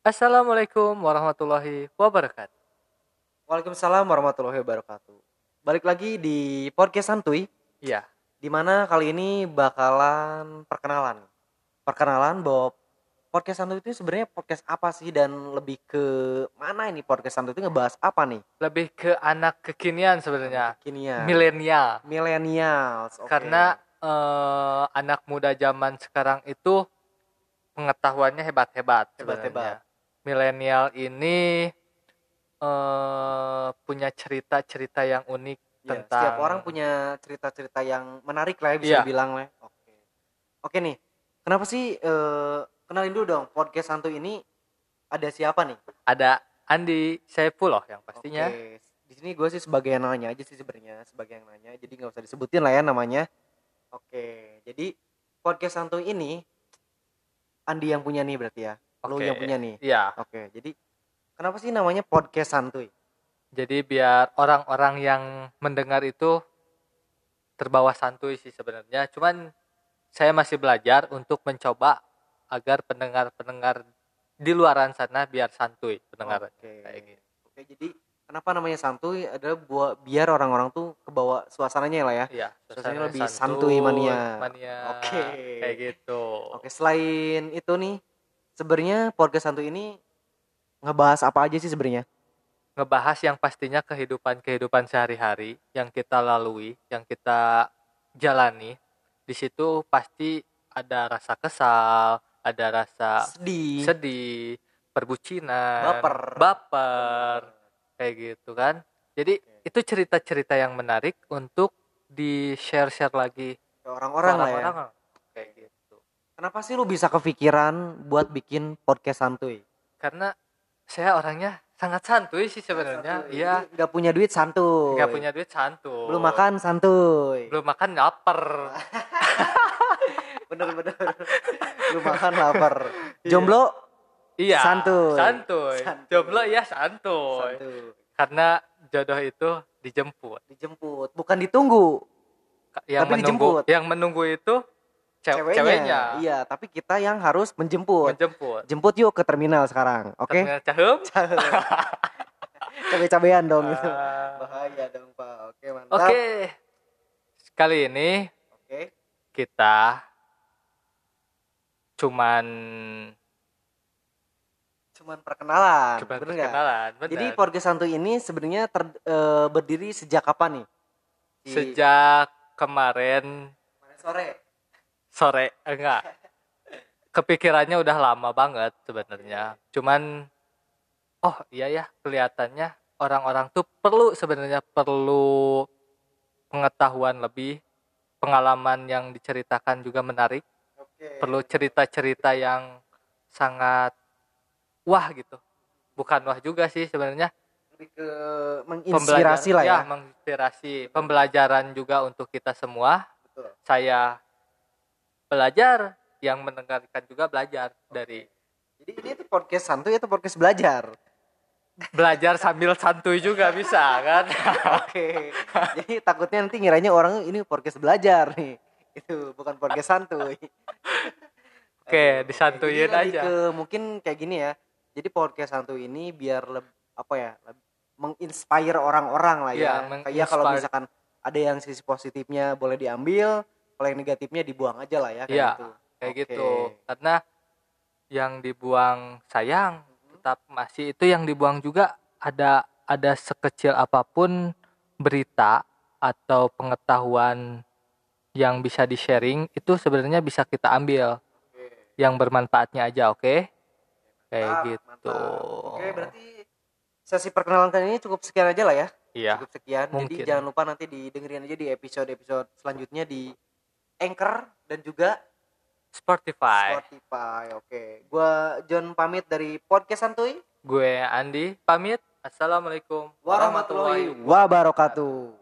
Assalamualaikum warahmatullahi wabarakatuh. Waalaikumsalam warahmatullahi wabarakatuh. Balik lagi di podcast santuy, Iya, di mana kali ini bakalan perkenalan. Perkenalan bahwa podcast santuy itu sebenarnya podcast apa sih dan lebih ke mana ini podcast santuy itu ngebahas apa nih? lebih ke anak kekinian sebenarnya, Kinian. milenial. Millennials. oke. Karena eh, anak muda zaman sekarang itu pengetahuannya hebat-hebat Hebat-hebat. Milenial ini eh, punya cerita-cerita yang unik Ya, tentang setiap orang punya cerita-cerita yang menarik lah ya bisa Iya. bilang lah. Oke. Oke nih. Kenapa sih eh, kenalin dulu dong podcast santuy ini ada siapa nih? ada Andi Saifullah yang pastinya. Oke, di sini gue sih sebagai yang nanya aja sih sebenarnya sebagai yang nanya, jadi nggak usah disebutin lah ya namanya. Oke, jadi podcast santuy ini Andi yang punya nih berarti ya, Oke. yang punya nih. Iya. Oke, jadi kenapa sih namanya podcast santuy? Jadi biar orang-orang yang mendengar itu terbawa santuy sih sebenarnya. Cuman saya masih belajar untuk mencoba agar pendengar-pendengar di luaran sana biar santuy pendengar Oke. kayak gitu. Oke, jadi kenapa namanya santuy adalah buat biar orang-orang tuh kebawa suasananya lah ya. Iya, Suasananya suasana lebih santuy mania. Mania. Oke. Kayak gitu. Oke, selain itu nih, sebenarnya podcast santuy ini ngebahas apa aja sih sebenarnya? Ngebahas yang pastinya kehidupan-kehidupan sehari-hari yang kita lalui, yang kita jalani. Di situ pasti ada rasa kesal, ada rasa Sedih. sedih, perbucinan, Baper. baper, kayak gitu kan. Jadi Oke. itu cerita-cerita yang menarik untuk di share-share lagi Ke orang-orang lah ya. orang-orang. Kayak gitu. Kenapa sih lu bisa kepikiran buat bikin podcast santuy? Karena saya orangnya sangat santuy sih sebenarnya. Iya, nggak punya duit santuy. nggak punya duit santuy. Belum makan santuy. belum makan lapar. Bener bener. Belum makan lapar. Jomblo Iya. Santuy. Santuy. Santuy. Jomblo ya santuy. santuy. Karena jodoh itu dijemput. Dijemput, bukan ditunggu. Yang Tapi menunggu dijemput. yang menunggu itu ce- ceweknya. Iya, tapi kita yang harus menjemput. menjemput. Jemput yuk ke terminal sekarang, oke? Terminal Cahem. Cabe-cabean dong. Ah, Bahaya dong, Pak. Oke, mantap. Oke. Kali ini Oke. kita cuman Cuman perkenalan. cuman bener perkenalan, bener. Jadi podcast santuy ini sebenarnya ter- eh, berdiri sejak kapan nih? Di- sejak kemarin kemarin sore. Sore eh, enggak. Kepikirannya udah lama banget sebenarnya. Cuman oh iya ya kelihatannya orang-orang tuh perlu sebenarnya perlu pengetahuan lebih pengalaman yang diceritakan juga menarik. Oke. perlu cerita-cerita yang sangat wah gitu. Bukan wah juga sih sebenarnya. Lebih ke menginspirasi lah ya. menginspirasi. Pembelajaran juga untuk kita semua. Betul. saya belajar yang mendengarkan juga belajar dari Jadi ini tuh podcast santuy atau podcast belajar? belajar sambil santuy juga bisa kan Oke. Jadi takutnya nanti ngiranya orang ini podcast belajar nih. Itu bukan podcast santuy. oke Aduh, disantuyin Jadi aja ke mungkin kayak gini ya. Jadi podcast santuy ini biar leb- apa ya? leb- menginspire orang-orang lah Iya, ya. Kayak kalau misalkan ada yang sisi positifnya boleh diambil, kalau yang negatifnya dibuang aja lah ya kayak Iya, gitu. kayak Oke. gitu karena yang dibuang sayang tetap masih itu yang dibuang juga ada ada sekecil apa pun berita atau pengetahuan yang bisa di sharing itu sebenarnya bisa kita ambil Oke. yang bermanfaatnya aja oke kayak Mantap, gitu mantap. Oke, berarti sesi perkenalan kali ini cukup sekian aja lah ya. iya Cukup sekian. mungkin. Jadi jangan lupa nanti didengerin aja di episode-episode selanjutnya di Anchor dan juga Spotify Spotify. Oke. Gua John pamit dari podcast Santuy. gue Andi pamit assalamualaikum Warahmatullahi wabarakatuh.